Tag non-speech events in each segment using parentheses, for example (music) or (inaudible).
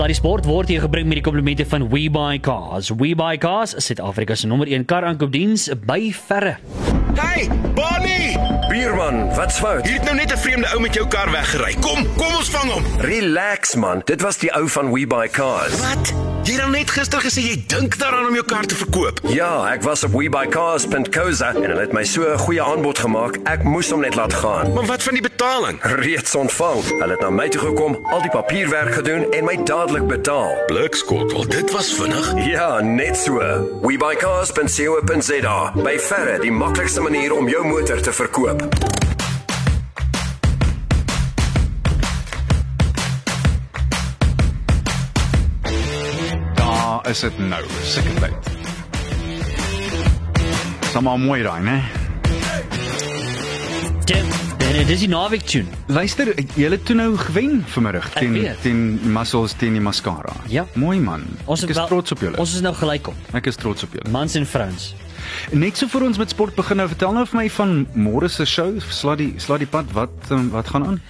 Sluddy Sport word hier gebring met die komplimente van WeBuyCars. WeBuyCars is Suid-Afrika se nommer 1 kar aankoopdiens by verre. Hey, Bonnie! Bierman, wat's fout? Hier het nou net 'n vreemde ou met jou kar weggery. Kom, kom ons vang hom. Relax man, dit was die ou van We Buy Cars. Wat? Jy het net gister gesê jy dink daaraan om jou kar te verkoop. Ja, ek was op webuycars.co.za en hulle het my so 'n goeie aanbod gemaak. Ek moes hom net laat gaan. Maar wat van die betaling? Reeds ontvang. Hulle het na my toe gekom, al die papierwerk gedoen en my dadelik betaal. Blikskot, wel dit was vinnig. Ja, net so. webuycars.co.za. By verre die maklikste manier om jou motor te verkoop. Daar is dit nou, sulke tyd. Maar mooi daai, né? Jim, dit is die naweek tune. Luister, jy het toe nou gewen vanmiddag teen teen Muscles teen die Mascara. Ja. Mooi man. Ons ek is wel- trots op julle. Ons is nou gelyk op. Ek is trots op julle. Mans en vrouens. Net so vir ons met sport begin nou, vertel nou vir my van môre se show, sla die sla die pad, wat um, wat gaan aan?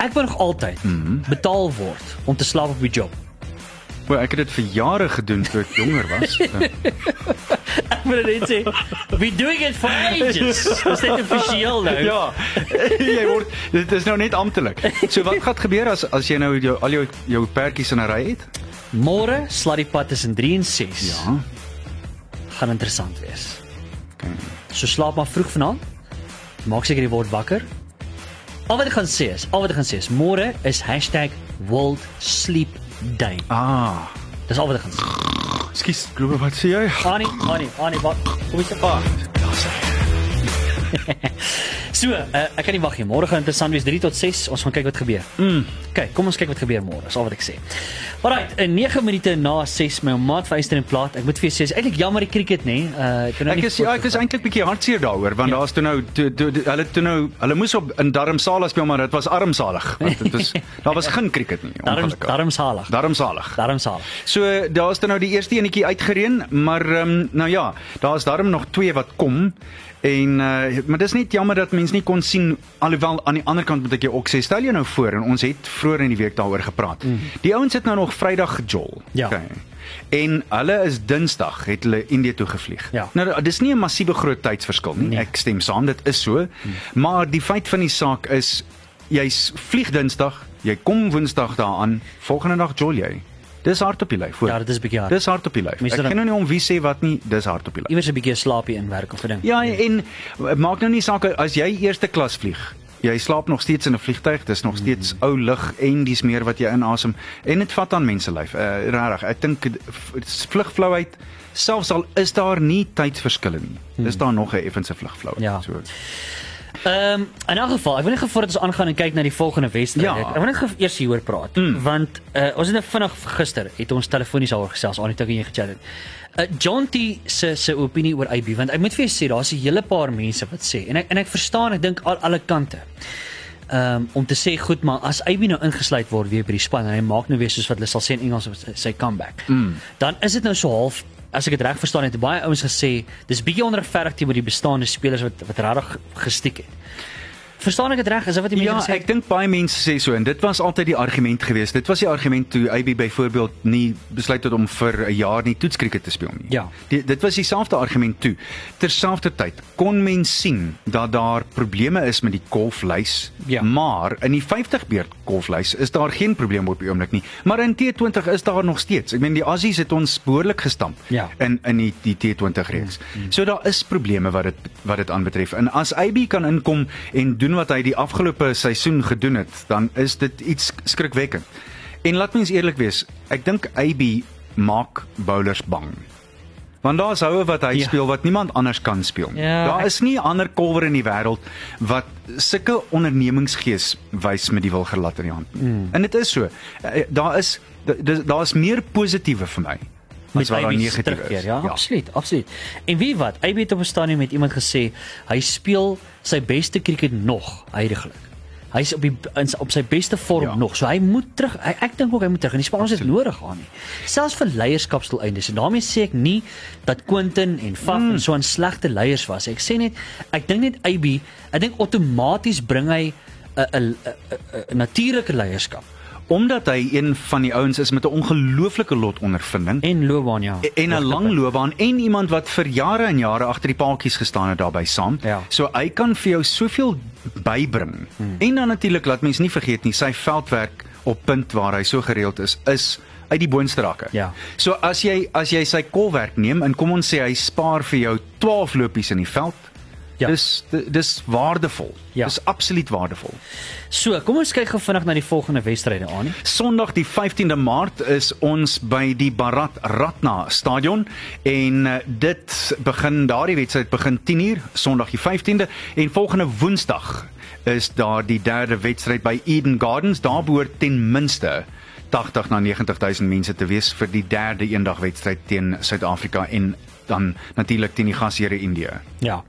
Ek wil nog altyd mm. -hmm. betaal word om te slaap op die job. O, ek het dit vir jare gedoen toe ek jonger was. (laughs) Ja. Ek wil net sê, we doing it for ages. Dis net offisieel nou. ja. (laughs) jy word dit is nou net amptelik. So wat gaan gebeur as as jy nou jou al jou jou perdjies in 'n ry het? Môre slaat die pad tussen 3 en 6. Ja. Gaan interessant wees. Okay. So slaap maar vroeg vanaand. Maak seker jy word wakker. Al wat ek gaan sê is, al wat ek gaan sê is môre is #World Sleep Day. Ah. Dis al wat ek gaan sê. Skus, glo wat sê jy? Annie, Annie, Annie, wat? Kom eens op. So, uh, ek kan nie wag nie. Môre gaan interessant wees 3 tot 6. Ons gaan kyk wat gebeur. Mm. Kyk, kom ons kyk wat gebeur môre. Dis al wat ek sê. Alrite, in 9 minute na 6 my maat vyster en plaat. Ek moet vir jou sê, is eintlik jammer die cricket nê. Uh, ek het nou Ek is ja, ek is eintlik bietjie hartseer daaroor want Ja. daar's toe nou toe, toe, toe, hulle toe nou hulle moes op in Darmsala speel maar dit was armsalig want dit was (laughs) daar was geen cricket nie. Darm darmsalig. Darmsalig. Darmsalig. So daar's dan nou die eerste enetjie uitgereën, maar um, nou ja, daar's darm nog twee wat kom. En uh, maar dis net jammer dat mense nie kon sien alhoewel aan die ander kant moet ek jou ook sê stel jou nou voor en ons het vroeër in die week daaroor gepraat. Mm. Die ouens het nou nog Vrydag gejol. Ja. En hulle is Dinsdag het hulle Indië toe gevlieg. Ja. Nou dis nie 'n massiewe groot tydsverskil nie. Nee. Ek stem saam, dit is so. Mm. Maar die feit van die saak is jy's vlieg Dinsdag, jy kom Woensdag daaraan, volgende dag jol jy. Dis hard op die lyf, hoor. Ja, dit is bietjie hard. Dis hard op die lyf. Mense Ek ken nou nie om wie sê wat nie, dis hard op die lyf. Iewers 'n bietjie slaapie in werk of 'n ding. Ja, en maak nou nie saak as jy eerste klas vlieg. Jy slaap nog steeds in 'n vliegtyg, dis nog steeds ou lug en dis meer wat jy inasem en dit vat aan mense lyf. Uh, Regtig, ek dink vlugflouheid selfs al is daar nie tydsverskille nie. Dis daar nog 'n effense vlugflouheid. Ja. So. Ehm um, in elk geval, ek wil net voordat ons aangaan en kyk na die volgende wedstryd. Ja. Ek wil net eers hieroor praat mm. want uh, ons het net vinnig gister het ons telefonies daaroor gesels, Anita en jy gechat het. Uh, John T se se opinie oor IB want ek moet vir jou sê daar's 'n hele paar mense wat sê en ek en ek verstaan, ek dink al alle kante. Um, om te sê goed, maar as IB nou ingesluit word weer by die span en hy maak nou weer soos wat hulle sal sê in Engels sy comeback. Mm. Dan is dit nou so half as ek dit reg verstaan het baie ouens gesê dis bietjie onregverdig teenoor die bestaande spelers wat wat regtig gestiek het. Verstaan ek dit reg? Is dit wat die mense Ja, gesê ek dink baie mense sê so en dit was altyd die argument geweest. Dit was die argument toe AB byvoorbeeld nie besluit het om vir 'n jaar nie toetskriket te speel nie. Ja. Die, dit was dieselfde argument toe. Terselfdertyd kon mens sien dat daar probleme is met die golflys, Ja. maar in die 50 beurt golflys is daar geen probleem op die oomblik nie. Maar in T20 is daar nog steeds. Ek meen die Aussies het ons behoorlik gestamp Ja. in in die, die T20 reeks. So daar is probleme wat dit wat dit aanbetref. En as AB kan inkom en doen wat hy die afgelope seisoen gedoen het, dan is dit iets skrikwekkend. En laat mens eerlik wees, ek dink AB maak bowlers bang. Want daar's houe wat hy Ja. speel wat niemand anders kan speel nie. Ja, daar ek- is nie ander kolwer in die wêreld wat sulke ondernemingsgees wys met die wilgerlat in die hand nie. Mm. En dit is so. Eh, Daar is da- daar is meer positiewe vir my daar IB se terugkeer. Ja, ja, absoluut, absoluut. En wie wat? IB het op 'n stadium met iemand gesê hy speel sy beste cricket nog heidaglik. Hy's op die op sy beste vorm ja. Nog. So hy moet terug. Hy, ek dink ook hy moet terug. En die span ons dit nodig aan nie. Selfs vir leierskapsdoeleindes. En daarmee sê ek nie dat Quentin en Faf mm. en so 'n slegte leiers was. Ek sê net ek dink net IB, ek dink outomaties bring hy 'n 'n 'n natuurlike leierskap omdat hy een van die ouens is met 'n ongelooflike lot ondervinding En loopbaan ja. en 'n lang loopbaan en iemand wat vir jare en jare agter die paadjies gestaan het daarbey saam. Ja. So hy kan vir jou soveel bybring. Hmm. En dan natuurlik laat mens nie vergeet nie, sy veldwerk op punt waar hy so gereeld is, is uit die boonste rakke. Ja. So as jy as jy sy kolwerk neem en kom ons sê hy spaar vir jou 12 lopies in die veld. Ja. Dis dis waardevol. Ja. Dis absoluut waardevol. So, kom ons kyk gou vinnig na die volgende wedstryde aan. Sondag die 15de Maart is ons by die Bharat Ratna Stadion en eh, dit begin daardie wedstryd begin 10uur Sondag die 15de en volgende Woensdag is daar die derde wedstryd by Eden Gardens. Daar behoort ten minste 80 na 90000 mense te wees vir die derde eendagwedstryd teen Suid-Afrika en dan natuurlik teen die gasheer Indië. Ja.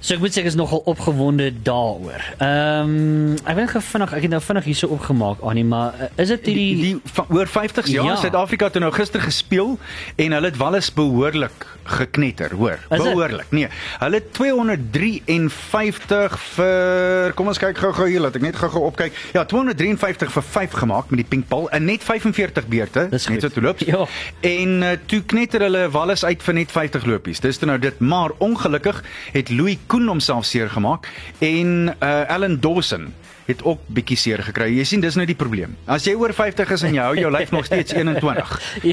So ek moet sê ek is nogal opgewonde daaroor. Ehm um, ek weet gou vinnig, ek het nou vinnig hierso opgemaak Annie, maar uh, is dit Die, hierdie die va- oor 50 jaar Ja. Suid-Afrika het nou gister gespeel en hulle het Wallis behoorlik geknetter, hoor. Is? Behoorlik. Nee, hulle het 253 vir kom ons kyk gou-gou hier, laat ek net gou-gou opkyk. Ja, 253 vir 5 gemaak met die pinkbal in net 45 beurte, net so toe loop. Ja. En uh, toe knetter hulle Wallis uit vir net 50 lopies. Dis nou dit, maar ongelukkig het Louis Koen homself seer gemaak en uh, Allen Dawson het ook bietjie seer gekry. Jy sien dis nou die probleem. As jy oor 50 is en jy hou jou lyf nog steeds (laughs) 21,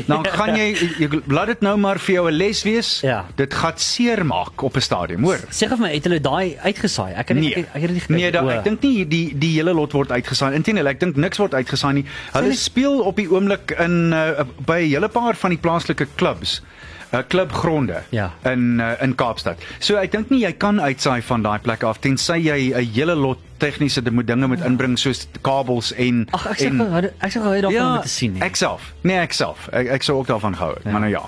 dan gaan jy, jy laat dit nou maar vir jou 'n les wees. Ja. Dit gaan seer maak op 'n stadion, hoor. Sê gou vir my, het hulle daai uitgesaai? Ek het Nee, ek, ek het dit nie gekyk. nee da, O. ek dink nie die die hele lot word uitgesaai. Inteendeel, ek dink niks word uitgesaai nie. Hulle nie- speel op die oomblik in uh, by 'n hele paar van die plaaslike klubs. 'n klubgronde Ja. in uh, in Kaapstad. So ek dink nie jy kan uitsaai van daai plek af tensy jy 'n hele lot tegniese dinge moet inbring soos kabels en Ag ek sê en, gou, ek sê gou daarvan ja, om te sien nie. ek self. Nee, ek self. Ek, ek sou ook daarvan gehou het, ja. maar nou ja.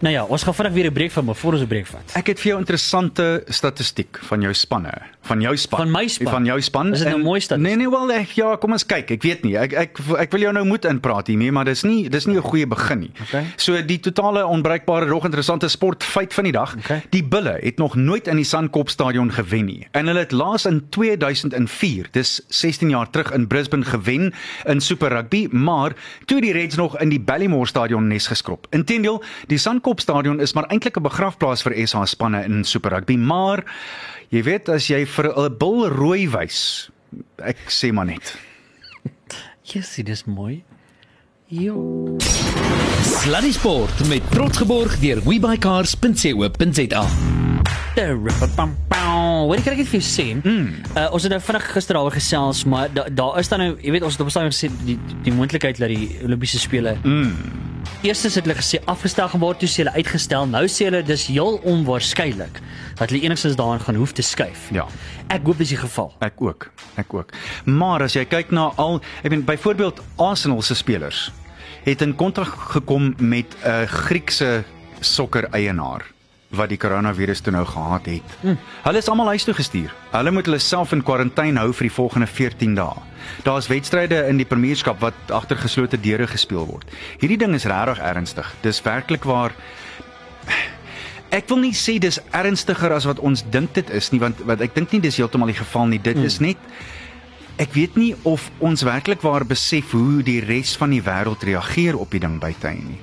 Nou ja, ons gaan vinnig weer 'n breek van, voor ons 'n breek vat. Ek het vir jou interessante statistiek van jou spanne, van jou span. Van my span? Van jou span. Is dit nou En- mooi statistiek? Nee nee, wel ek ja, kom ons kyk. Ek weet nie. Ek ek ek wil jou nou moet inpraat hiermee, maar dis nie dis nie 'n goeie begin nie. Okay. So die totale onbreekbare rog interessante sportfeit van die dag. Okay. Die Bulle het nog nooit in die Sandkop stadion gewen nie. En hulle het laas in 2004, dis 16 jaar terug in Brisbane gewen in Super Rugby, maar toe die Reds nog in die Ballymore stadion nes geskrop. Inteendeel, die Sandkop stadion is maar eintlik 'n begrafplaas vir SA spanne in Super Rugby, maar jy weet as jy vir 'n bil rooi wys, ek sê maar net. (laughs) Jessie, dis mooi. Jo. Sluddy Sport met trots geborg deur webycars.co.za. Wat ek net vir jou sê, mm. uh, ons het nou vinnig gister daaroor gesels, maar daar daar is dan nou, jy weet ons het op 'n stadium gesê die die moontlikheid dat die Olimpiese spele mm. Eerstens het hulle gesê afgestel gaan word, toe sê hulle uitgestel. Nou sê hulle dis heel onwaarskynlik dat hulle enigstens daarin gaan hoef te skuif. Ja. Ek hoop dis die geval. Ek ook, ek ook. Maar as jy kyk na al, ek bedoel byvoorbeeld Arsenal se spelers het in kontrak gekom met 'n Griekse sokker eienaar wat die koronavirus toe nou gehad het. Mm. Hulle is almal huis toe gestuur. Hulle moet hulle self in kwarantyne hou vir die volgende 14 dae. Daar's wedstryde in die premierskap wat agter geslote deure gespeel word. Hierdie ding is regtig ernstig. Dis werklik waar Ek wil nie sê dis ernstiger as wat ons dink dit is nie want wat ek dink nie dis heeltemal die geval nie. Dit mm. is net ek weet nie of ons werklik waar besef hoe die res van die wêreld reageer op die ding buite nie.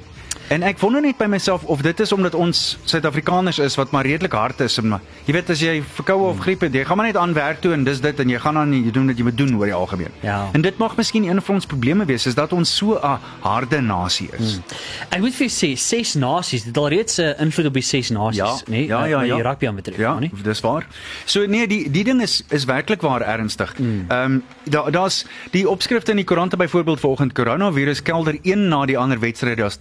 En ek wonder net by myself of dit is omdat ons Suid-Afrikaners is wat maar redelik hard is en maar jy weet as jy verkoue of griep het, jy gaan maar net aan werk toe en dis dit en jy gaan dan jy doen wat jy moet doen oor die algemeen. Ja. En dit mag miskien een van ons probleme wees is dat ons so 'n harde nasie is. Hmm. Ek moet vir jou sê, ses nasies, dit al reeds 'n uh, invloed op die ses nasies, Ja, nee, ja, ja, wat ja. die rugby aanbetref, Ja, nie? dis waar. So nee, die die ding is is werklik waar ernstig. Ehm um, daar daar's die opskrifte in die koerante byvoorbeeld volgende coronavirus kelder een na die ander wedstryde as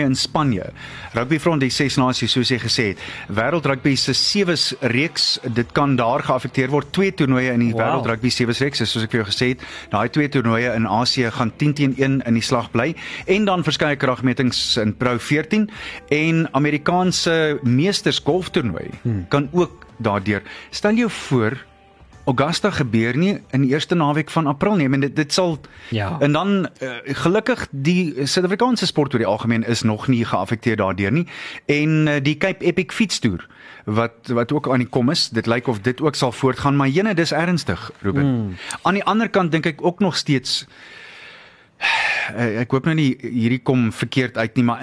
tennistoernooie in Spanje. Rugbyfront die ses nasies soos jy gesê het. Wêreld rugby se sewe reeks, dit kan daar geaffekteer word. Twee toernooie in die Wow. wêreld rugby sewe reeks, soos ek vir jou gesê het. Daai twee toernooie in Asië gaan 10 teen 1 in die slag bly en dan verskeie kragmetings in Pro 14 en Amerikaanse meesters golftoernooi hmm. kan ook daardeur. Stel jou voor Augusta gebeur nie in die eerste naweek van April nie. Ek meen dit dit sal Ja. En dan uh, gelukkig die Suid-Afrikaanse sport oor die algemeen is nog nie geaffekteer daardeur nie. En uh, die Cape Epic fietstoer wat wat ook aan die kom is, dit lyk of dit ook sal voortgaan, maar jene dis ernstig, Ruben. Mm. Aan die ander kant dink ek ook nog steeds Eh, Ek hoop nou nie hierdie kom verkeerd uit nie, maar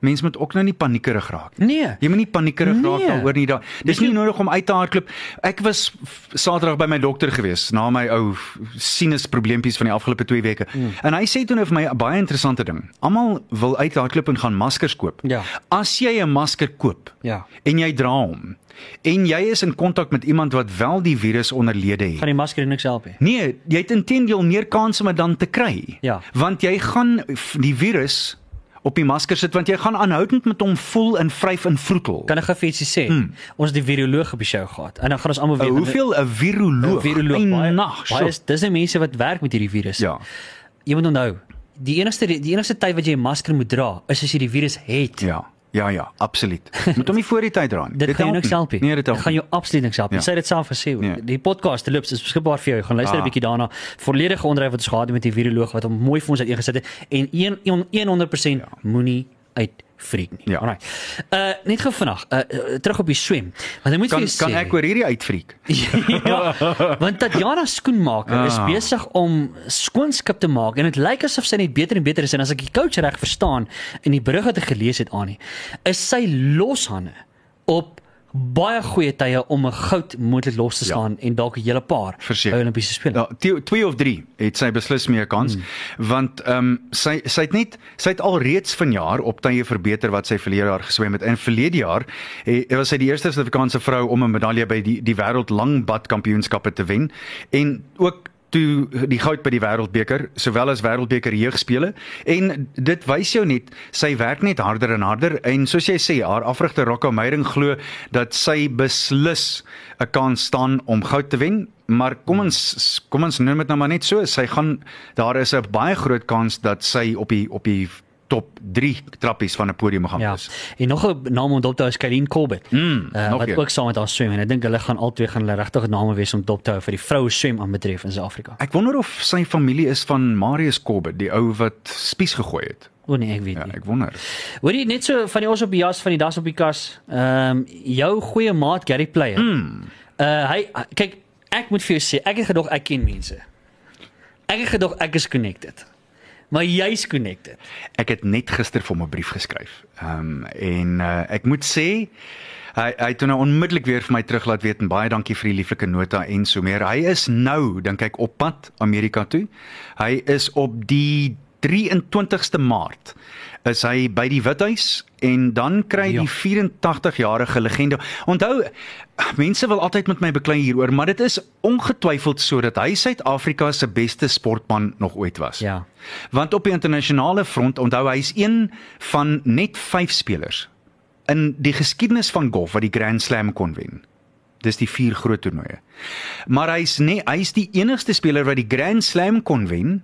eh, mens moet ook nou nie paniekerig raak nie. Nee. Jy moet nie paniekerig Nee. raak daaroor nie. Daar dis nie nodig om uit te hardloop. Ek was Saterdag by my dokter gewees na my ou sinus probleempies van die afgelope 2 weke. Mm. En hy sê toe nou vir my 'n baie interessante ding. Almal wil uit hardloop en gaan maskers koop. Ja. As jy 'n masker koop Ja. en jy dra hom en jy is in kontak met iemand wat wel die virus onderlede het. Gaan die masker niks help nie. Nee, jy het intendeel meer kans om dit dan te kry. Ja. Want jy gaan die virus op die masker sit want jy gaan aanhoudend met hom voel en vryf en vroetel. Kan ek gou vir ietsie sê? Mm. Ons het die viroloog op die show gehad en dan gaan ons almal Uh, weet hoeveel 'n viroloog? Een viroloog Ai, baie, nag, baie is dis die mense wat werk met hierdie virus. Ja. Jy moet onthou, die enigste die enigste tyd wat jy 'n masker moet dra is as jy die virus het. Ja. Ja ja, absoluut. (laughs) Moet hom nie voor die tyd dra nie. Dit gaan jou niks help nie. Nee, dit dit gaan jou absoluut niks help. nie. Ja. Sy het dit self gesê. Nee. Die podcast te loops is beskikbaar vir jou. Gaan luister 'n Ah. bietjie daarna. Volledige onderhoud wat ons gehad het met die viroloog wat hom mooi vir ons uiteengesit het en 1 100% moenie uit freak nie. Ja. Alright. Uh net gou vinnig, uh, uh terug op die swem. Want ek moet Kan vir jou kan sê ek oor hierdie uitfriek? (laughs) ja, want Tatjana skoenmaker ah. is besig om skoonskip te maak en dit lyk asof sy net beter en beter is en as ek die coach reg verstaan in die berig wat ek gelees het aan nie, is sy loshande op baie goeie tye om 'n goud moontlik los te Ja. slaan en dalk 'n hele paar Verseker. Olimpiese spele. Ja, twee- twee of 3 het sy beslis meer kans mm. want ehm um, sy sy het net sy het alreeds vanjaar op tye verbeter wat sy verlede jaar geswem het. In verlede jaar eh, was sy die eerste Suid-Afrikaanse vrou om 'n medalje by die die wêreld langbad kampioenskappe te wen en ook toe die goud by die wêreldbeker sowel as wêreldbeker jeugspele en dit wys jou net sy werk net harder en harder en soos jy sê haar afrigter Rocco Meyering glo dat sy beslis 'n kans staan om goud te wen maar kom ons kom ons noem dit nou maar net so sy gaan daar is 'n baie groot kans dat sy op die op die top 3 trappies van 'n podium gaan Ja. wees. En nog 'n naam om dop te hou is Kylene Corbett. Mm, uh, wat een. ook saam met haar swem en ek dink hulle gaan albei gaan hulle regtig name wees om dop te hou vir die vroue swem aanbetref in Suid-Afrika. Ek wonder of sy familie is van Marius Corbett, die ou wat spies gegooi het. O nee, ek weet Ja, nie. ek wonder. Hoorie net so van die ons op die jas van die das op die kas. Ehm um, jou goeie maat Gary Player. Mm. Uh hy kyk ek moet vir jou sê ek het gedog ek ken mense. Ek het gedog ek is connected. Maar jy's connected. Ek het net gister vir hom 'n brief geskryf. Ehm um, en uh, ek moet sê hy hy het nou onmiddellik weer vir my terug laat weet en baie dankie vir die lieflike nota en so meer. Hy is nou dink ek op pad Amerika toe. Hy is op die 23ste Maart is hy by die Withuis en dan kry Ja. die 84-jarige legende. Onthou mense wil altyd met my beklei hieroor, maar dit is ongetwyfeld sodat hy Suid-Afrika se beste sportman nog ooit was. Ja. Want op die internasionale front onthou hy is een van net 5 spelers in die geskiedenis van golf wat die Grand Slam kon wen. Dis die vier groot toernooie. Maar hy's nee, hy's die enigste speler wat die Grand Slam kon wen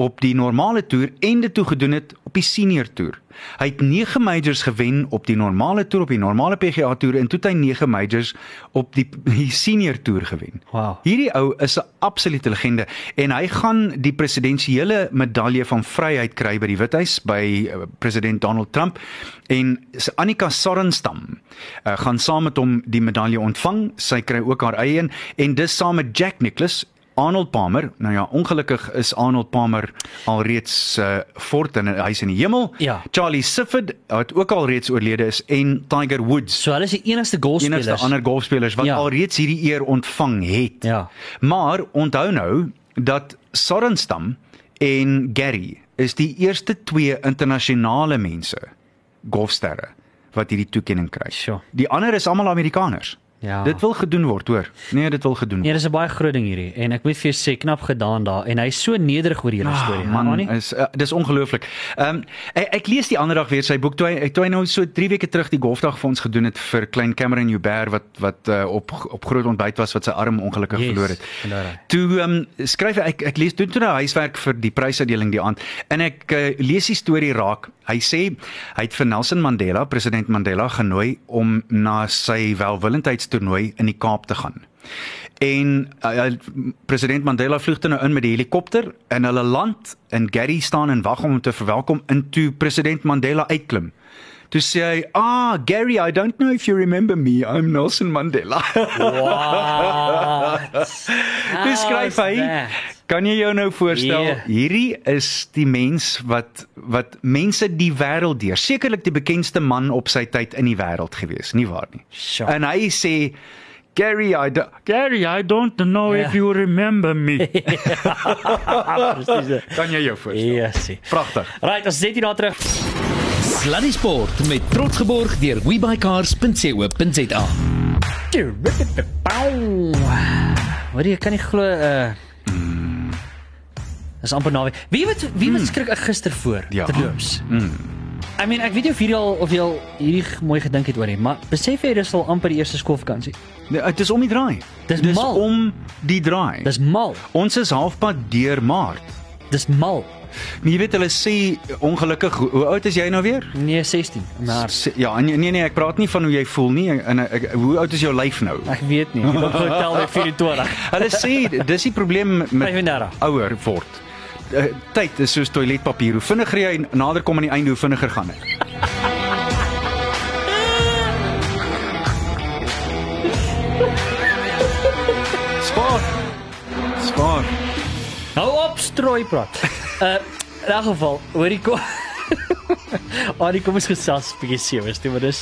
op die normale toer en dit toe gedoen het op die senior toer. Hy het 9 majors gewen op die normale toer op die normale PGA toer en toe het hy 9 majors op die, die senior toer gewen. Wow. Hierdie ou is 'n absolute legende en hy gaan die presidensiële medalje van vryheid kry by die Withuis by uh, president Donald Trump en Annika Sorenstam uh, gaan saam met hom die medalje ontvang. Sy kry ook haar eie een en dis saam met Jack Nicklaus Arnold Palmer, nou ja, ongelukkig is Arnold Palmer alreeds uh, fort en hy's in die hemel. Ja. Charlie Sifford wat ook al reeds oorlede is en Tiger Woods So hulle is die enigste golfspelers. enigste ander golfspelers wat Ja. ja. alreeds hierdie eer ontvang het. Ja. Maar onthou nou dat Sorenstam en Gary is die eerste twee internasionale mense golfsterre wat hierdie toekenning kry. Sure. Die ander is almal Amerikaners. Ja. Dit wil gedoen word, hoor. Nee, dit wil gedoen Nee, word. dis 'n baie groot ding hierdie en ek moet vir jou sê knap gedaan daar en hy's so nederig oor die hele storie, Ah, man, Annie? is uh, dis ongelooflik. Ehm um, ek, ek lees die ander dag weer sy boek toe hy toe hy nou so 3 weke terug die golfdag vir ons gedoen het vir klein Cameron Hubert wat wat uh, op op groot ontbyt was wat sy arm ongelukkig Yes, verloor het. inderdaad. Toe ehm um, skryf hy ek ek lees doen toe nou huiswerk vir die prysuitdeling die aand en ek uh, lees die storie raak. Hy sê hy het vir Nelson Mandela, president Mandela genooi om na sy welwillendheidstoernooi in die Kaap te gaan. En uh, president Mandela vlieg toe nou in met die helikopter en hulle land en Gary staan en wag om hom te verwelkom en toe president Mandela uitklim. Toe sê hy, "Ah, Gary, I don't know if you remember me. I'm Nelson Mandela." What? (laughs) Toe skryf hy, that? "Kan jy jou nou voorstel, Yeah. hierdie is die mens wat wat mense die wêreld deur, sekerlik die bekendste man op sy tyd in die wêreld gewees, nie waar nie?" Sure. En hy sê Gary, I do, Gary, I don't know Ja. if you remember me. (laughs) Presies. kan jy jou voorstel? Yesie. Pragtig. Right, ons sit hier daar terug. Sluddy Sport met trots geborg deur webycars.co.za. Wat jy kan nie glo uh Dis amper naweek. Wie wat wie wat skrik ek gister voor Ja. terloops. I mean, ek weet nie of hierdie al of jy al hierdie mooi gedink het oor nie, maar besef jy dis al amper die eerste skoolvakansie. Nee, dit is om die draai. Dis Dis mal. om die draai. Dis mal. Ons is halfpad deur Maart. Dis mal. Maar jy weet hulle sê ongelukkig hoe, oud is jy nou weer? Nee, 16. Maar Se- Ja, nee nee, nee ek praat nie van hoe jy voel nie. En ek, hoe oud is jou lyf nou? ek weet nie. Ek getel by 24. (laughs) Hulle sê dis die probleem met 35. ouer word. Uh, tyd is soos toiletpapier. Hoe vinniger jy nader kom aan die einde, hoe vinniger gaan dit. Strooi praat. Uh in elk geval, hoorie kom. (laughs) Anie, kom ons gesels 'n bietjie sewe, toe, maar dis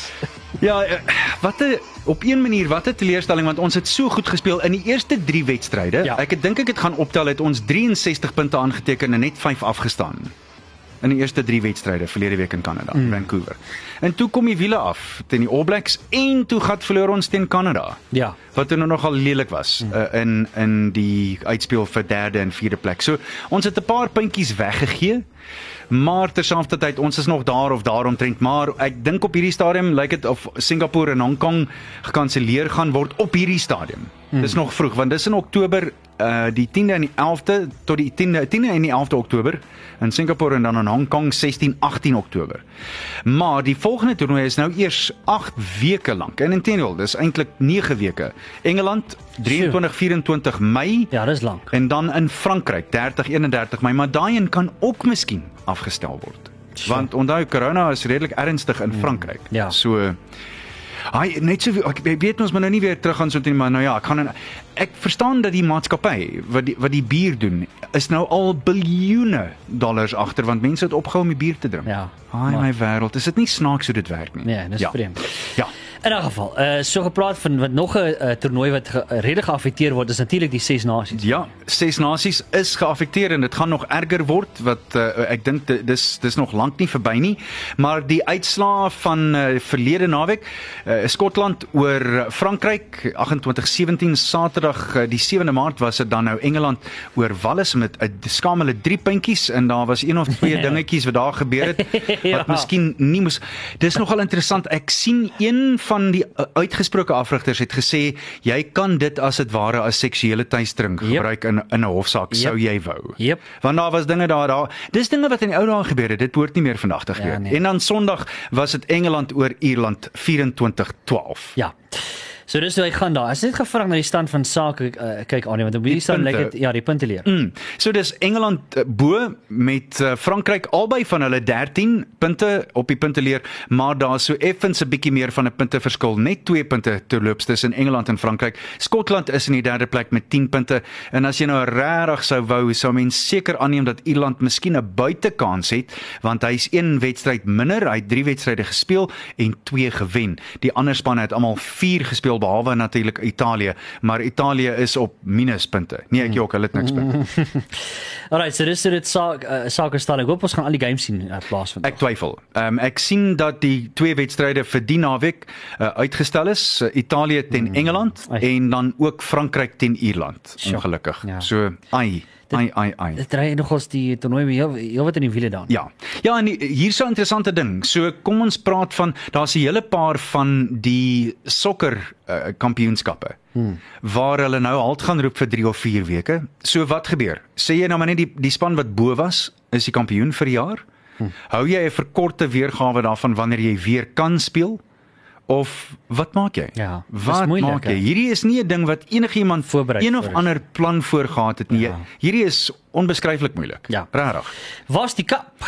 Ja, eh, wat 'n op een manier wat 'n teleurstelling want ons het so goed gespeel in die eerste 3 wedstryde. Ja. Ek het dink ek het gaan optel het ons 63 punte aangeteken en net 5 afgestaan. In die eerste 3 wedstryde verlede week in Kanada, mm. Vancouver. En toe kom die wiele af teen die All Blacks en toe gat verloor ons teen Kanada. ja. Wat toe nou nogal lelik was mm. uh, in in die uitspeel vir derde en vierde plek. So ons het 'n paar puntjies weggegee. Maar terselfdertyd ons is nog daar of daaromtrent, maar ek dink op hierdie stadium lyk dit of Singapore en Hong Kong gekanselleer gaan word op hierdie stadium. Hmm. Dis nog vroeg want dis in Oktober uh die 10de en die 11de tot die 10de 10de en die 11de Oktober in Singapore en dan in Hong Kong 16 18 Oktober. Maar die volgende toernooi is nou eers 8 weke lank. En intendeel, dis eintlik 9 weke. Engeland 23 24 Mei Ja, dis lank. en dan in Frankryk 30 31 Mei, maar daai een kan ook miskien afgestel word. Want onthou corona is redelik ernstig in Frankryk. Ja. So Ai net so ek weet ons moet nou nie weer terug gaan so toe nie, maar nou ja, ek gaan in, ek verstaan dat die maatskappy wat die wat die bier doen is nou al biljoene dollars agter want mense het opgehou om die bier te drink. Ja, Ai maar- my wêreld, is dit nie snaaks hoe dit werk nie? Nee, dis ja. vreemd. Ja. In 'n geval, uh so gepraat van wat nog 'n uh, toernooi wat ge, uh, redelik geaffekteer word, is natuurlik die Ses Nasies. Ja, ses nasies is geaffekteer en dit gaan nog erger word wat uh, ek dink di- dis dis nog lank nie verby nie, maar die uitslae van uh, verlede naweek, uh, Skotland oor Frankryk 28-17 Saterdag uh, die 7de Maart was dit dan nou Engeland oor Wales met 'n uh, skamele 3 puntjies en daar was een of twee (laughs) dingetjies wat daar gebeur het (laughs) wat Ja. miskien nie moes Dis nogal interessant. Ek sien een van die uh, uitgesproke afrigters het gesê jy kan dit as dit ware as seksuele tuistering Yep. gebruik in in 'n hofsaak Yep. sou jy wou. Yep. Want daar was dinge daar daar. Dis dinge wat in die ou dae gebeur het. Dit behoort nie meer vandag te gebeur. Ja, nie. nee. En dan Sondag was dit Engeland oor Ierland 24-12. Ja. So dis hoe hy gaan daar. As net gevra na die stand van sake uh, kyk aan want op hierdie stand lyk punte. dit ja, die punte leer. Mm. So dis Engeland uh, bo met uh, Frankryk albei van hulle 13 punte op die punteleer, maar daar's so effens 'n bietjie meer van 'n punteverskil, net 2 punte terloops tussen Engeland en Frankryk. Skotland is in die derde plek met 10 punte en as jy nou regtig sou wou, sou mens seker aanneem dat Ierland miskien 'n buitekans het, want hy's een wedstryd minder, hy het 3 wedstryde gespeel en 2 gewen. Die ander spanne het almal 4 gespeel behalwe natuurlik Italië, maar Italië is op minuspunte. Nee, ek jok, hulle het niks punte. (laughs) Alright, so dis dit saak uh, sake staan. Ek hoop ons gaan al die games sien uh, plaasvind. Ek twyfel. Ehm um, ek sien dat die twee wedstryde vir die naweek uh, uitgestel is, uh, Italië teen Engeland Ai. en dan ook Frankryk teen Ierland. Ongelukkig. Ja. So ai, ai ai ai. Dit ry nogals die toernooi heel, heel wat in die wiele daan. Ja. Ja, en die- hier so 'n interessante ding. So kom ons praat van daar's 'n hele paar van die sokker uh, kampioenskappe. Hmm. Waar hulle nou halt gaan roep vir 3 of 4 weke. So wat gebeur? Sê jy nou maar net die die span wat bo was, is die kampioen vir die jaar? Hmm. Hou jy 'n verkorte weergawe daarvan wanneer jy weer kan speel? Of wat maak jy? Ja, wat moeilik, maak jy? hè? Hierdie is nie 'n ding wat enigiemand Voorberei een of voor ander plan voorgehad het nie. Ja. Hierdie is onbeskryflik moeilik. Ja. Regtig. Waar's die kap?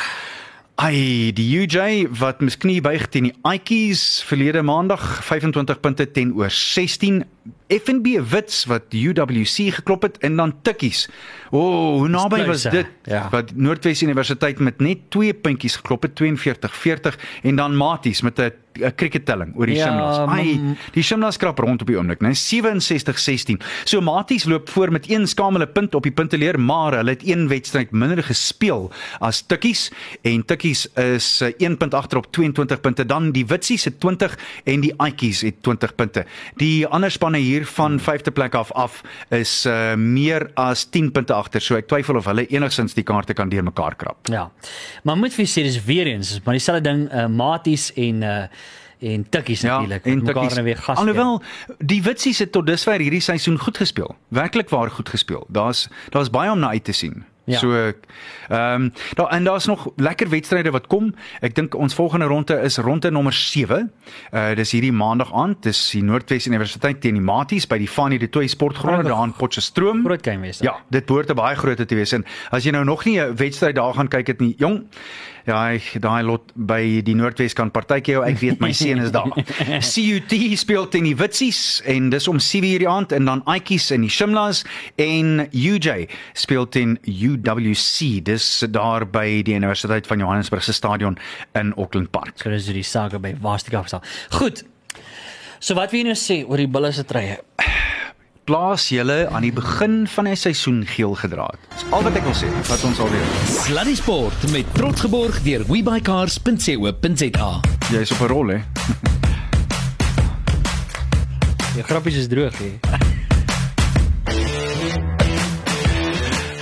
Ai, die UJ wat mis knie buig teen die Aitjies verlede maandag 25 punte teen oor 16 FNB Wits wat UWC geklop het en dan tikkies. O, oh, hoe naby was dit? ja. Wat Noordwes Universiteit met net 2 puntjies geklop het 42-40 en dan Maties met 'n 'n crickettelling oor die Ja, Shimlas. Ai, die Shimlas krap rond op die oomblik, né? 67-16. So Maties loop voor met een skamele punt op die punteleer, maar hulle het een wedstryd minder gespeel as Tikkies en Tikkies is eh, 1 punt agter op 22 punte. Dan die Witsies het 20 en die Aitjies het 20 punte. Die ander spanne hier van 5de plek af af is uh, meer as 10 punte agter. So ek twyfel of hulle enigstens die kaarte kan deurmekaar krap. Ja. Maar moet vir sê dis weer eens, maar dieselfde ding uh, maties en uh en tikkies natuurlik. en wat mekaar tikkies. nou weer gas. Alhoewel die Witsies het tot dusver hierdie seisoen goed gespeel. Werklik waar goed gespeel. Daar's daar's baie om na uit te sien. Ja. So ehm um, daar en daar's nog lekker wedstryde wat kom. Ek dink ons volgende ronde is ronde nommer 7. Uh dis hierdie maandag aand. Dis die Noordwes Universiteit teen die Maties by die Fanie de Toey Sportgronde daar in Potchefstroom. groot game wees. Ja, dit behoort 'n baie groot te wees en as jy nou nog nie 'n wedstryd daar gaan kyk het nie, jong. Ek daai lot by die Noordweskant partytjie, jou, ek weet my seun is daar. (laughs) CUT speel teen die Witsies en dis om 7:00 die aand en dan Aitjies en die Shimlas en UJ speel teen UWC. Dis daar by die Universiteit van Johannesburg se stadion in Auckland Park. So dis die sake by Waastika staan. Goed. So wat wil jy nou sê oor die bulle se treye? Plaas julle aan die begin van die seisoen geel gedra het. Dis al wat ek wil sê. Wat ons al weet. Sluddy Sport met trots geborg deur webycars.co.za. Jy's op 'n rol hè. (laughs) Die grappies is droog hè.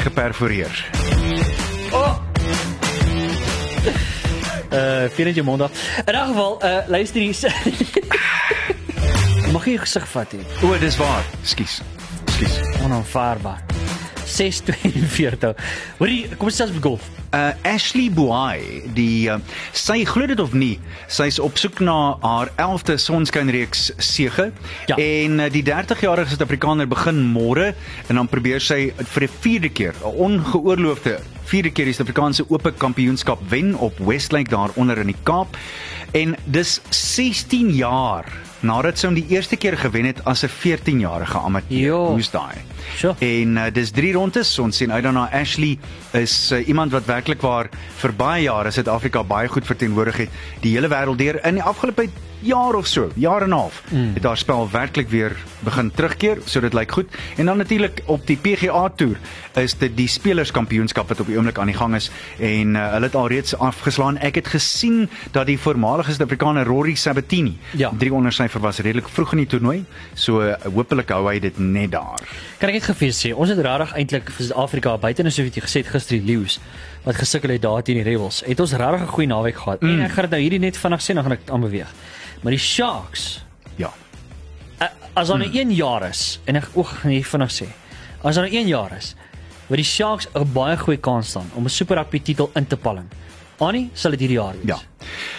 Geperforeer. Uh vir jou mond af. In 'n geval, uh luister hier. (laughs) Mag jy jou gesig vat hier? O, dis waar. Skus. Skus. Onaanvaarbaar. 642. Hoorie, kom ons sels met golf. Uh Ashley Buai, die uh, sy glo dit of nie, sy's op soek na haar 11de sonskynreeks sege Ja. en uh, die 30-jarige Suid-Afrikaner begin môre en dan probeer sy vir die vierde keer, 'n ongeoorloofde vierde keer die Suid-Afrikaanse Ope Kampioenskap wen op Westlake daaronder in die Kaap. En dis 16 jaar nadat sy hom die eerste keer gewen het as 'n 14-jarige amateur. Jo. Hoe's daai? Sure. En uh, dis drie rondes. Ons sien uit daarna Ashley is uh, iemand wat werklik waar vir baie jare Suid-Afrika baie goed verteenwoordig het die hele wêreld deur in die afgelope jaar of so, jaar en 'n half. Mm. Het haar spel werklik weer begin terugkeer, so dit lyk goed. En dan natuurlik op die PGA toer is dit die spelerskampioenskap wat op die oomblik aan die gang is en uh, hulle het alreeds afgeslaan. Ek het gesien dat die voormalige Suid-Afrikaner Rory Sabatini Ja. drie onder syfer was redelik vroeg in die toernooi. So uh, hopelik hou hy dit net daar. Kan ek net gefees sê, ons het regtig eintlik vir Suid-Afrika buite en so wat jy gesê het gister die Lions wat gesukkel het daar teen die Rebels. Het ons regtig 'n goeie naweek gehad. Mm. En ek gaan dit nou hierdie net vinnig sê dan gaan ek aanbeweeg. Maar die Sharks, Ja. as daar nou 1 jaar is en ek oog gaan hier vinnig sê. As daar nou 1 jaar is wat die Sharks 'n baie goeie kans staan om 'n Super Rugby titel in te palm. Annie, sal dit hierdie jaar wees. Ja.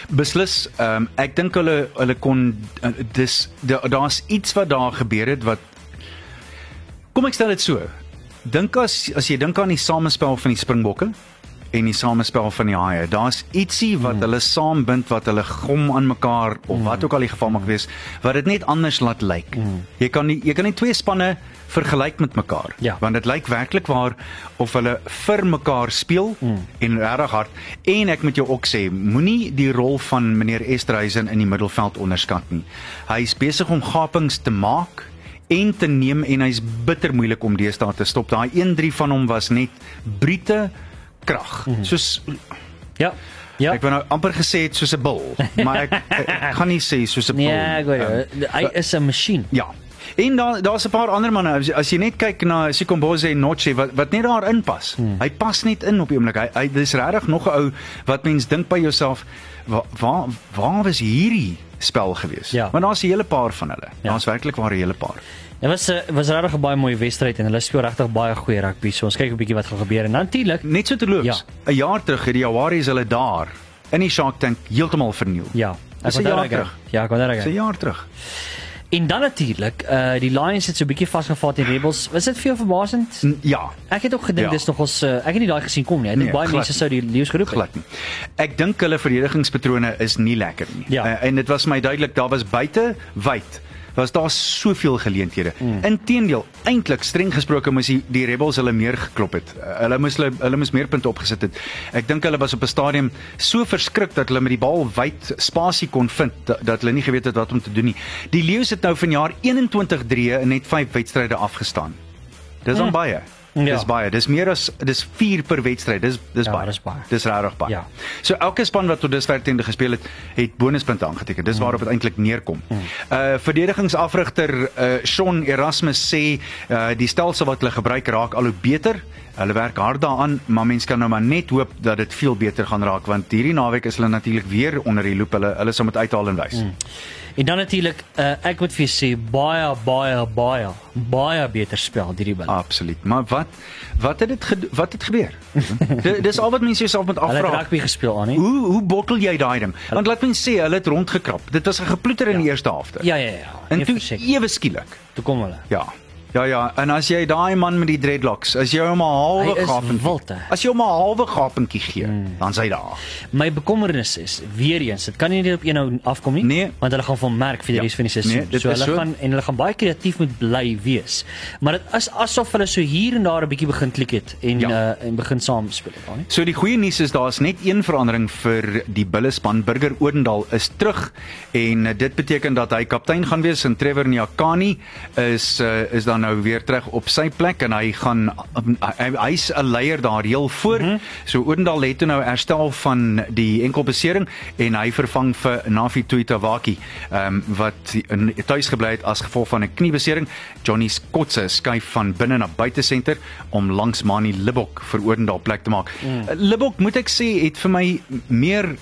Beslis, ehm um, ek dink hulle hulle kon uh, dis da- daar's iets wat daar gebeur het wat Kom ek stel dit so. Dink as as jy dink aan die samespel van die Springbokke en die samespel van die Haie, daar's ietsie wat mm. hulle saambind wat hulle gom aan mekaar of mm. wat ook al die geval mag wees, wat dit net anders laat lyk. Mm. Jy kan nie jy kan nie twee spanne vergelyk met mekaar Ja. want dit lyk werklik waar of hulle vir mekaar speel mm. en regtig hard en ek moet jou ook sê moenie die rol van meneer Esterhuizen in die middelveld onderskat nie hy's besig om gapings te maak en te neem en hy's bitter moeilik om deesdae te stop daai 1-3 van hom was net brute krag mm. soos Ja. Ja. ek wou nou amper gesê het soos 'n bil maar ek, ek, ek gaan nie sê soos 'n bil Nee, ek jou. Ehm, Hy is 'n masjien. Ja. En daar daar's 'n paar ander manne as, as jy net kyk na Sikomboze en Noche wat wat net daar inpas. Hmm. Hy pas net in op die oomblik. Hy, hy dis regtig nog 'n ou wat mens dink by jouself waar waar was hierdie spel gewees? Ja. Want daar's 'n hele paar van hulle. Ja. Daar's werklik waar 'n hele paar. Dit was 'n was regtig 'n baie mooi wedstryd en hulle speel regtig baie goeie rugby. So ons kyk 'n bietjie wat gaan gebeur en natuurlik Net so terloops. Ja. 'n Jaar terug het die Jaguars hulle daar in die Shark Tank heeltemal verniel. ja, Dis ek jaar onthou terug. Ja, ek Dis 'n reg. jaar terug. En dan natuurlik, uh die Lions het so 'n bietjie vasgevat in Rebels. Was dit vir jou verbaasend? N- Ja, Ek het ook gedink Ja. dis nog ons uh, ek het nie daai gesien kom nie. Ek dink Nee, baie glad mense sou die leeu's geroep het. glad nie. Ek dink hulle verdedigingspatrone is nie lekker nie. Ja. Uh, en dit was my duidelik daar was buite wyd was daar soveel geleenthede. Mm. Inteendeel, eintlik streng gesproke moes die, die Rebels hulle meer geklop het. Uh, hulle moes hulle, hulle moes meer punte opgesit het. Ek dink hulle was op 'n stadium so verskrik dat hulle met die bal wyd spasie kon vind dat, dat hulle nie geweet het wat om te doen nie. Die Lions het nou vanjaar 21 drie in net 5 wedstryde afgestaan. Dis dan Mm. baie. Ja. Dis baie. Dis meer as dis 4 per wedstryd. Dis dis Ja, baie. dis baie. Dis regtig baie. Ja. So elke span wat tot dusver teen gespeel het, het bonuspunte aangeteken. Dis waarop dit eintlik neerkom. Uh verdedigingsafrigter uh Shaun Erasmus sê uh die stelsel wat hulle gebruik raak al hoe beter. Hulle werk hard daaraan, maar mense kan nou maar net hoop dat dit veel beter gaan raak want hierdie naweek is hulle natuurlik weer onder die loop. Hulle hulle sal moet uithaal en wys. En dan natuurlik, uh, ek moet vir jou sê baie baie baie baie beter spel hierdie bil. Absoluut. Maar wat wat het dit wat het gebeur? (laughs) Di- Dis al wat mense jouself moet Hulle het afvra. rugby gespeel aan nie. Hoe hoe bottel jy daai ding? Want laat my sê, hulle het rondgekrap. Dit was 'n geploeter in die eerste helfte. Ja ja ja. En Nee, toe ewe skielik. toe kom hulle. Ja. Ja ja, en as jy daai man met die dreadlocks, as jy hom 'n Hy halwe is gapentjie, as jy hom 'n halwe gapentjie gee, mm. dan sy daar. My bekommernis is weer eens, dit kan nie net op een nou afkom nie, Nee. want hulle gaan van merk vir die Ja. res van die seisoen. Nee, so is hulle so. gaan en hulle gaan baie kreatief moet bly wees. Maar dit is asof hulle so hier en daar 'n bietjie begin klik het en Ja. uh, en begin saam speel het, nie? So die goeie nuus is daar's net een verandering vir die Bulle span. Burger Odendaal is terug en eh, dit beteken dat hy kaptein gaan wees en Trevor Nyakani is uh, is dan nou weer terug op sy plek en hy gaan um, hy, hy's 'n leier daar heel voor. Mm -hmm. So Odendaal het nou herstel van die enkelbesering en hy vervang vir Nafi Tuitawaki ehm um, wat in tuis gebly het as gevolg van 'n kniebesering. Johnny Skotse skuif van binne na buitesenter om langs Mani Libbok vir Odendaal plek te maak. Mm. Libbok moet ek sê het vir my meer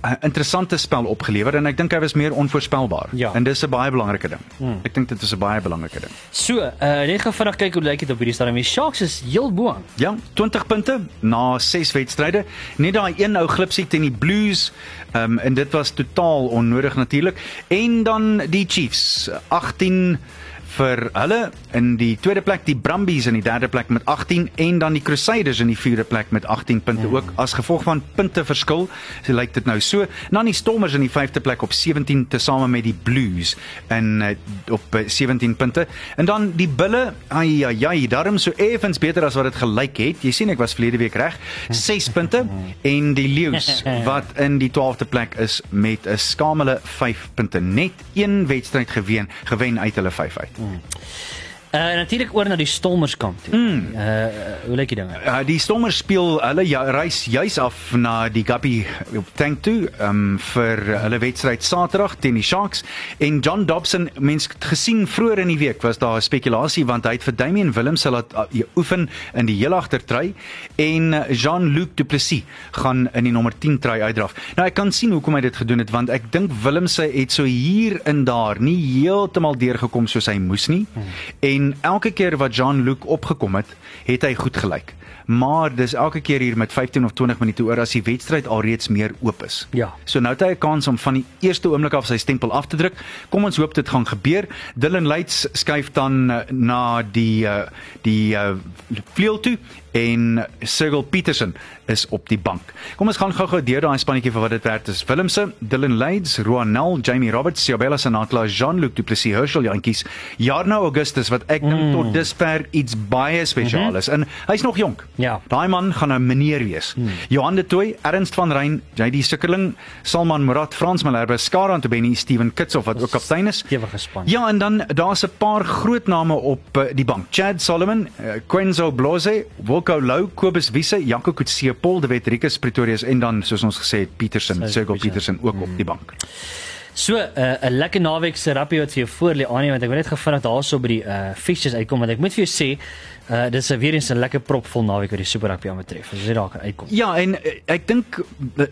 'n interessante spel opgelewer en ek dink hy was meer onvoorspelbaar. Ja. En dis 'n baie belangrike ding. Mm. Ek dink dit is 'n baie belangrike ding. So, uh, net gou vinnig kyk hoe lyk dit op hierdie stadium. Die Sharks is heel bo aan. Ja, 20 punte na 6 wedstryde. Net daai een ou glipsie teen die Blues, ehm um, en dit was totaal onnodig natuurlik. En dan die Chiefs, 18 vir hulle in die tweede plek, die Brumbies in die derde plek met 18 en dan die Crusaders in die vierde plek met 18 punte mm. ook as gevolg van punte verskil. So lyk dit nou so. Dan die Stormers in die vyfde plek op 17 tesame met die Blues en uh, op uh, 17 punte. En dan die Bulle, ai ai ai, daarom so effens beter as wat dit gelyk het. Jy sien ek was verlede week reg. 6 punte (laughs) en die Lions wat in die 12de plek is met 'n skamele 5 punte. Net een wedstryd gewen, gewen uit hulle 5 uit. 嗯。Uh natuurlik oor na die Stormers kamp toe. Mm. Uh hoe lyk die dinge? Uh, die Stormers speel hulle ja, reis juis af na die Guppy op tank toe um, vir hulle wedstryd Saterdag teen die Sharks en John Dobson mens gesien vroeër in die week was daar 'n spekulasie want hy het vir Damian Willems laat uh, oefen in die heel agtertry en Jean-Luc Du Plessis gaan in die nommer 10 try uitdraf. Nou ek kan sien hoekom hy dit gedoen het want ek dink Willems het so hier en daar nie heeltemal deurgekom soos hy moes nie. Hmm. En elke keer wat Jean-Luc opgekom het, het hy goed gelyk. Maar dis elke keer hier met 15 of 20 minute oor as die wedstryd alreeds meer oop is. Ja. So nou het hy 'n kans om van die eerste oomblik af sy stempel af te druk. Kom ons hoop dit gaan gebeur. Dylan Leits skuif dan uh, na die uh, die uh, vleuel toe en Cyril Petersen is op die bank. Kom ons gaan gou-gou deur daai spannetjie vir wat dit werd is. Willemse, Dylan Leits, Roanel, Jamie Roberts, Siobela Sanatla, Jean-Luc Du Plessis, Herschel Jantjies, Jarno Augustus wat ek dink mm. tot dusver iets baie spesiaal mm -hmm. is. En hy's nog jonk. Ja. Daai man gaan 'n meneer wees. Hmm. Johan de Tooy, Ernst van Rein, JD Sukkerling, Salman Murat, Frans Malherbe, Skaran Tobeni, Steven Kitsoff wat ook kaptein is. Stewige span. Ja, en dan daar's 'n paar groot name op uh, die bank. Chad Solomon, uh, Quenzo Bloze, Wilco Lou, Kobus Wiese, Janko Kutse, Paul de Wet, Rikus Pretorius en dan soos ons gesê het Petersen, Sergio Petersen ook hmm. op die bank. So 'n uh, 'n lekker naweek se rappie wat vir jou voor lê aan nie want ek wil net gevind dat daarso by die uh fixtures uitkom want ek moet vir jou sê uh dis 'n weer eens 'n lekker propvol naweek wat die Super Rugby aanbetref. As jy daar kan uitkom. Ja, en uh, ek dink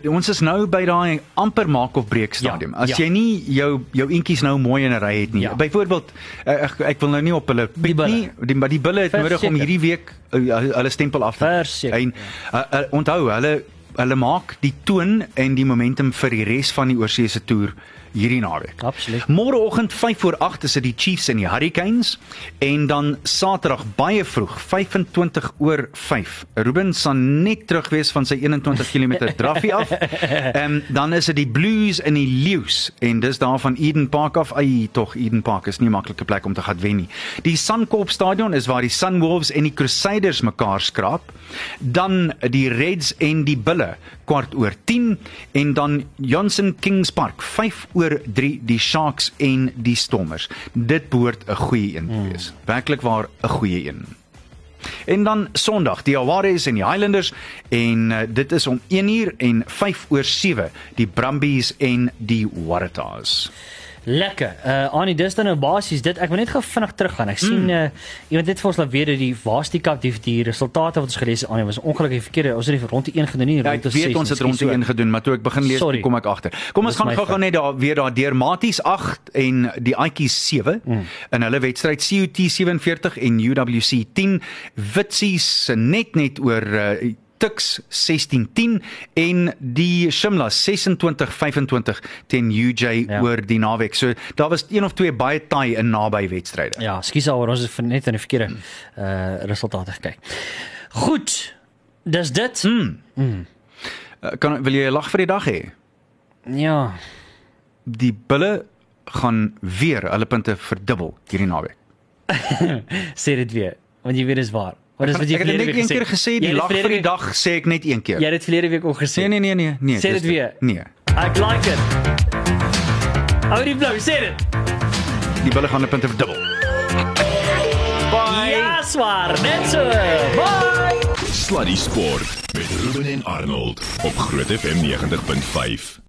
ons is nou by daai amper maak of breek stadium. Ja, As ja. jy nie jou jou eentjies nou mooi in 'n ry het nie. Ja. Byvoorbeeld ek ek wil nou nie op hulle piek bulle. nie, die maar die bulle het nodig om Verseker. hierdie week uh, hulle stempel af te Verseker, En uh, uh, onthou, hulle hulle maak die toon en die momentum vir die res van die oorseese toer hierdie naweek. Absoluut. Môreoggend 5 voor 8 is dit die Chiefs en die Hurricanes en dan Saterdag baie vroeg 25 oor 5. Ruben sal net terug wees van sy 21 (laughs) km draffie af. Ehm dan is dit die Blues en die Leeu's en dis daar van Eden Park af. Ai tog Eden Park is nie 'n maklike plek om te gaan wen nie. Die Suncorp Stadion is waar die Sunwolves en die Crusaders mekaar skraap. Dan die Reds en die Bulle kwart oor 10 en dan Johnson Kings Park 5 oor 3 die Sharks en die Stormers. Dit behoort 'n goeie een te wees. Werklik waar 'n goeie een. En dan Sondag die Awards en die Highlanders en uh, dit is om 1 uur en 5 oor 7 die Brumbies en die Waratahs. Lekker. Uh Annie, dis dan nou basies dit. Ek wil net gou vinnig teruggaan. Ek sien Mm. uh iemand het vir ons laat weet dat die Cup die, die resultate wat ons gelees het, Annie was ongelukkig verkeerd. Ons het die rond die 1 gedoen nie. Ja, ek weet ons het rond die 1 gedoen, maar toe ek begin lees, Sorry. kom ek agter. Kom ons gaan gou-gou net daar weer daar deur Maties 8 en die Aitjies 7 mm. in hulle wedstryd CUT 47 en UWC 10 Witsies net net oor uh, Tuks 16-10 en die Shimla 26-25 teen UJ Ja. oor die naweek. So daar was een of twee baie taai in naby wedstryde. Ja, skus daaroor ons het net in die verkeerde uh resultate gekyk. Goed. Dis dit. Mm. Uh, kan wil jy 'n lag vir die dag hê? Ja. Die bulle gaan weer hulle punte verdubbel hierdie naweek. (laughs) Sê dit weer, want jy weet dis waar. Wat is wat jy ek het net een keer gesê, Jy die lag vir die dag sê ek net een keer. Jy het dit verlede week ook gesê. Nee nee nee nee nee. Sê dit weer. Nee. Ek like dit. Hou die blou, sê dit. Die bulle gaan hulle punte verdubbel. Bye. Ja, swaar. Net so. Bye. Sluddy Sport met Ruben en Arnold op Groot FM 90.5.